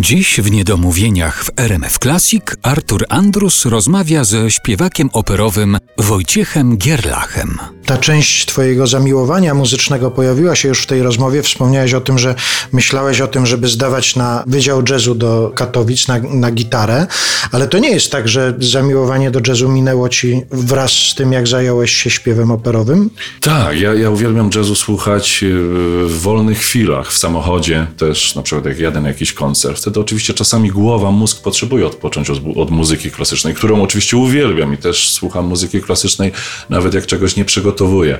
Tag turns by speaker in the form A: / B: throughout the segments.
A: Dziś w Niedomówieniach w RMF Classic Artur Andrus rozmawia ze śpiewakiem operowym Wojciechem Gierlachem.
B: Ta część Twojego zamiłowania muzycznego pojawiła się już w tej rozmowie. Wspomniałeś o tym, że myślałeś o tym, żeby zdawać na Wydział Jazzu do Katowic na, na gitarę, ale to nie jest tak, że zamiłowanie do jazzu minęło Ci wraz z tym, jak zająłeś się śpiewem operowym?
C: Tak, ja, ja uwielbiam jazzu słuchać e, w wolnych chwilach, w samochodzie też, na przykład jak jadę na jakiś koncert. Wtedy oczywiście czasami głowa, mózg potrzebuje odpocząć od, od muzyki klasycznej, którą oczywiście uwielbiam i też słucham muzyki klasycznej, nawet jak czegoś nie przygotowuję.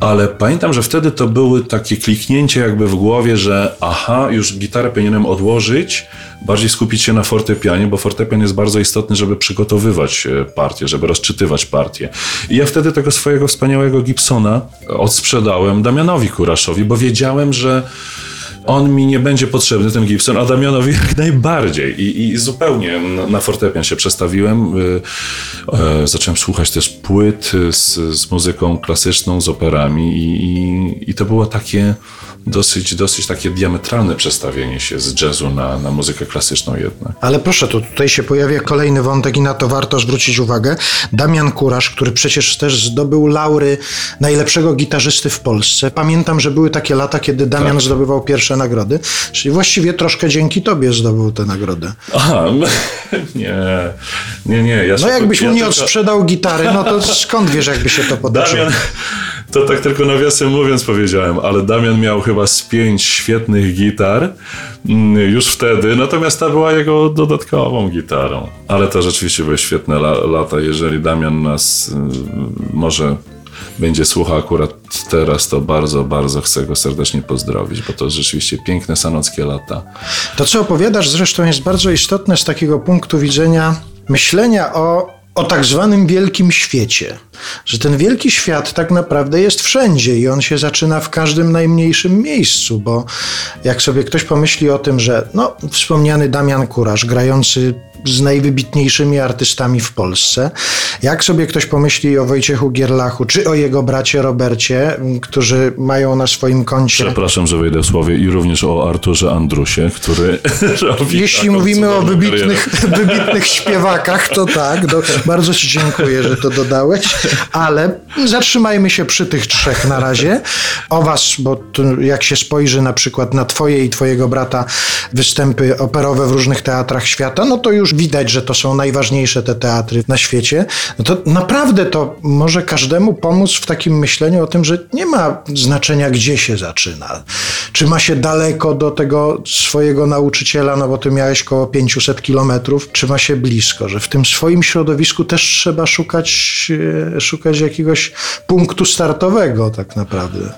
C: Ale pamiętam, że wtedy to były takie kliknięcie jakby w głowie, że aha, już gitarę powinienem odłożyć, bardziej skupić się na fortepianie, bo fortepian jest bardzo istotny, żeby przygotowywać e, partię, żeby rozczytywać partię. I ja wtedy tego swojego wspaniałego Gibsona odsprzedałem Damianowi Kuraszowi, bo wiedziałem, że on mi nie będzie potrzebny, ten Gibson, a Damianowi jak najbardziej. I, i zupełnie na, na fortepian się przestawiłem. Y, e, zacząłem słuchać też płyt z, z muzyką klasyczną, z operami i, i, i to było takie dosyć, dosyć takie diametralne przestawienie się z jazzu na, na muzykę klasyczną jednak.
B: Ale proszę, to tutaj się pojawia kolejny wątek i na to warto zwrócić uwagę. Damian Kurasz, który przecież też zdobył laury najlepszego gitarzysty w Polsce. Pamiętam, że były takie lata, kiedy Damian tak. zdobywał pierwsze nagrody, czyli właściwie troszkę dzięki tobie zdobył tę nagrodę.
C: Aha, nie, nie, nie. Ja
B: no jakbyś mu nie tylko... odsprzedał gitary, no to skąd wiesz, jakby się to potoczyło?
C: Damian, to tak tylko nawiasem mówiąc powiedziałem, ale Damian miał chyba z pięć świetnych gitar mm, już wtedy, natomiast ta była jego dodatkową gitarą. Ale to rzeczywiście były świetne lata. Jeżeli Damian nas y, może będzie słuchał akurat teraz, to bardzo, bardzo chcę go serdecznie pozdrowić, bo to rzeczywiście piękne sanockie lata.
B: To, co opowiadasz, zresztą jest bardzo istotne z takiego punktu widzenia myślenia o o tak zwanym wielkim świecie, że ten wielki świat tak naprawdę jest wszędzie i on się zaczyna w każdym najmniejszym miejscu, bo jak sobie ktoś pomyśli o tym, że no, wspomniany Damian Kurasz, grający z najwybitniejszymi artystami w Polsce. Jak sobie ktoś pomyśli o Wojciechu Gierlachu, czy o jego bracie Robercie, którzy mają na swoim koncie...
C: Przepraszam, że wejdę w słowie i również o Arturze Andrusie, który
B: Jeśli mówimy o wybitnych, wybitnych śpiewakach, to tak, do, bardzo ci dziękuję, że to dodałeś, ale zatrzymajmy się przy tych trzech na razie. O was, bo jak się spojrzy na przykład na twoje i twojego brata występy operowe w różnych teatrach świata, no to już widać, że to są najważniejsze te teatry na świecie, no to naprawdę to może każdemu pomóc w takim myśleniu o tym, że nie ma znaczenia, gdzie się zaczyna. Czy ma się daleko do tego swojego nauczyciela, no bo ty miałeś koło 500 kilometrów, czy ma się blisko, że w tym swoim środowisku też trzeba szukać, e, szukać jakiegoś punktu startowego tak naprawdę.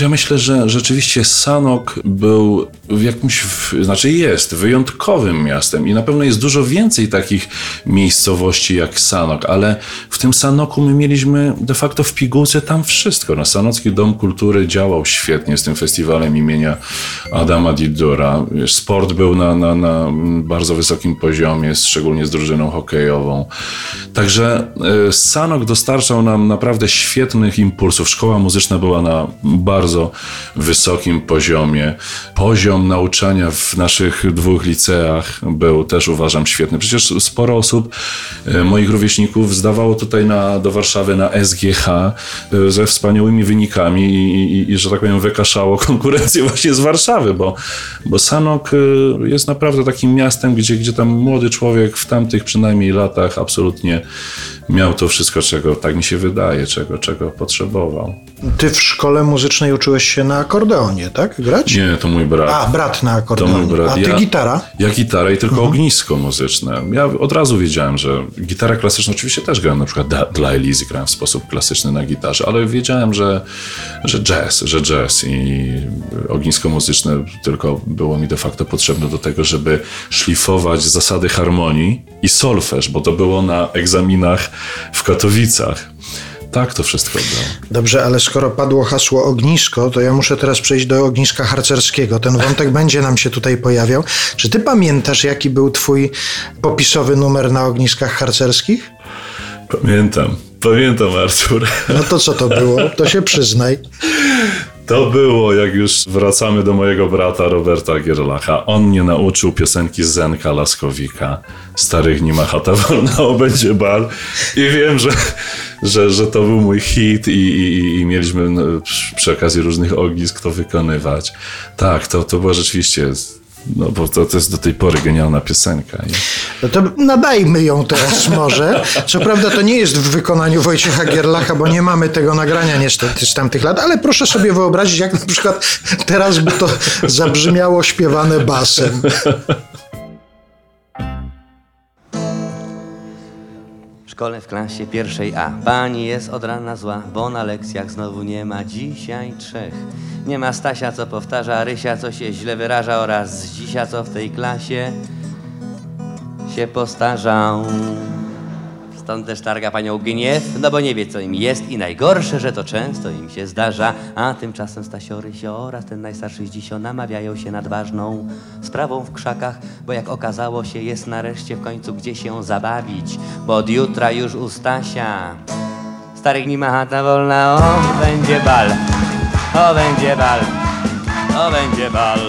C: Ja myślę, że rzeczywiście Sanok był w jakimś, znaczy jest wyjątkowym miastem i na pewno jest dużo więcej takich miejscowości jak Sanok, ale w tym Sanoku my mieliśmy de facto w pigułce tam wszystko. No, Sanocki Dom Kultury działał świetnie z tym festiwalem imienia Adama Didura. Sport był na, na, na bardzo wysokim poziomie, szczególnie z drużyną hokejową. Także e, Sanok dostarczał nam naprawdę świetnych impulsów. Szkoła muzyczna była na bardzo wysokim poziomie. Poziom nauczania w naszych dwóch liceach był też uważam świetny świetny. Przecież sporo osób, e, moich rówieśników, zdawało tutaj na, do Warszawy na SGH e, ze wspaniałymi wynikami i, i, i, że tak powiem, wykaszało konkurencję właśnie z Warszawy, bo, bo Sanok e, jest naprawdę takim miastem, gdzie, gdzie tam młody człowiek w tamtych przynajmniej latach absolutnie miał to wszystko, czego tak mi się wydaje, czego, czego potrzebował.
B: Ty w szkole muzycznej uczyłeś się na akordeonie, tak? Grać?
C: Nie, to mój brat.
B: A, brat na akordeonie. Brat. A ty ja, gitara?
C: Ja gitara i tylko mhm. ognisko muzyczne. Ja od razu wiedziałem, że gitara klasyczna, oczywiście też grałem na przykład dla Elizy, grałem w sposób klasyczny na gitarze, ale wiedziałem, że, że jazz, że jazz i ognisko muzyczne tylko było mi de facto potrzebne do tego, żeby szlifować zasady harmonii i solfeż, bo to było na egzaminach w Katowicach. Tak to wszystko było.
B: Dobrze, ale skoro padło hasło ognisko, to ja muszę teraz przejść do ogniska harcerskiego. Ten wątek będzie nam się tutaj pojawiał. Czy ty pamiętasz, jaki był twój popisowy numer na ogniskach harcerskich?
C: Pamiętam. Pamiętam, Artur.
B: No to co to było? To się przyznaj.
C: To było, jak już wracamy do mojego brata Roberta Gierlacha. On mnie nauczył piosenki Zenka Laskowika. Starych nie ma chata wolna, o będzie bal. I wiem, że, że, że to był mój hit i, i, i mieliśmy no, przy- przy okazji różnych ognisk to wykonywać. Tak, to, to była rzeczywiście, no bo to, to jest do tej pory genialna piosenka. I...
B: No to nadajmy ją teraz może. Co prawda to nie jest w wykonaniu Wojciecha Gierlacha, bo nie mamy tego nagrania niestety z tamtych lat, ale proszę sobie wyobrazić, jak na przykład teraz by to zabrzmiało śpiewane basem.
D: Szkole w klasie pierwszej A. Pani jest od rana zła, bo na lekcjach znowu nie ma. Dzisiaj trzech. Nie ma Stasia, co powtarza, Rysia, co się źle wyraża Oraz Zdzisia, co w tej klasie się postarzał Stąd też targa panią gniew, no bo nie wie co im jest i najgorsze, że to często im się zdarza. A tymczasem Stasio, Rysio oraz ten najstarszy Zdzisio namawiają się nad ważną sprawą w krzakach, bo jak okazało się jest nareszcie w końcu gdzie się zabawić, bo od jutra już u Stasia starych nie ma chata wolna, o będzie bal, o będzie bal. To będzie bal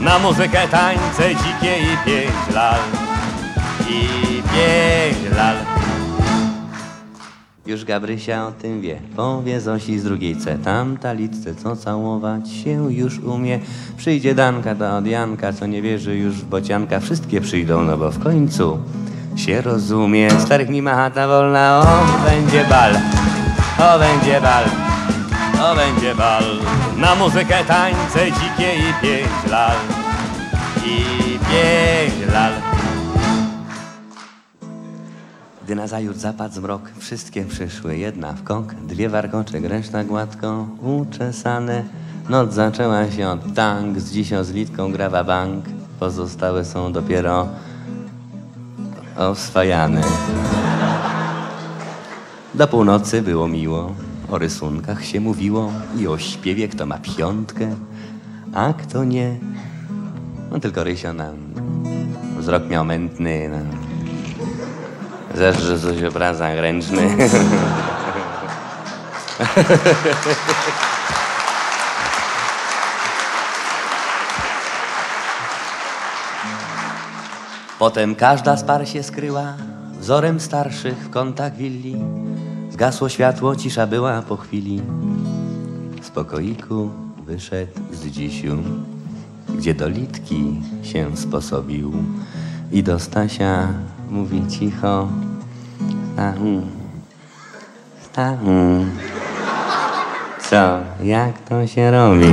D: na muzykę, tańce dzikie i pięć lal. I pięć lal. Już Gabrysia o tym wie, powie Zosi z drugiej C. Tamta litce, co całować się już umie. Przyjdzie Danka, ta od Janka, co nie wierzy już w bocianka. Wszystkie przyjdą, no bo w końcu się rozumie. Starych ma chata wolna, o będzie bal, o będzie bal, o będzie bal. Na muzykę, tańce dzikie i pięć lal, i pięć lal. Gdy nazajutrz zapadł zmrok, wszystkie przyszły, jedna w kąk, dwie warkocze, reszta gładko uczesane. Noc zaczęła się od tank, z dzisią z litką grawa bank, pozostałe są dopiero oswajane. Do północy było miło, o rysunkach się mówiło i o śpiewie, kto ma piątkę, a kto nie. No tylko Rysio nam wzrok miał mętny, no. Zawsze coś obrazach ręczny. Potem każda z par się skryła, wzorem starszych w kątach willi. Zgasło światło, cisza była po chwili. Z pokoiku wyszedł z dzisiu, gdzie do litki się sposobił. I do Stasia mówi cicho, Stachu, Stachu, co, jak to się robi?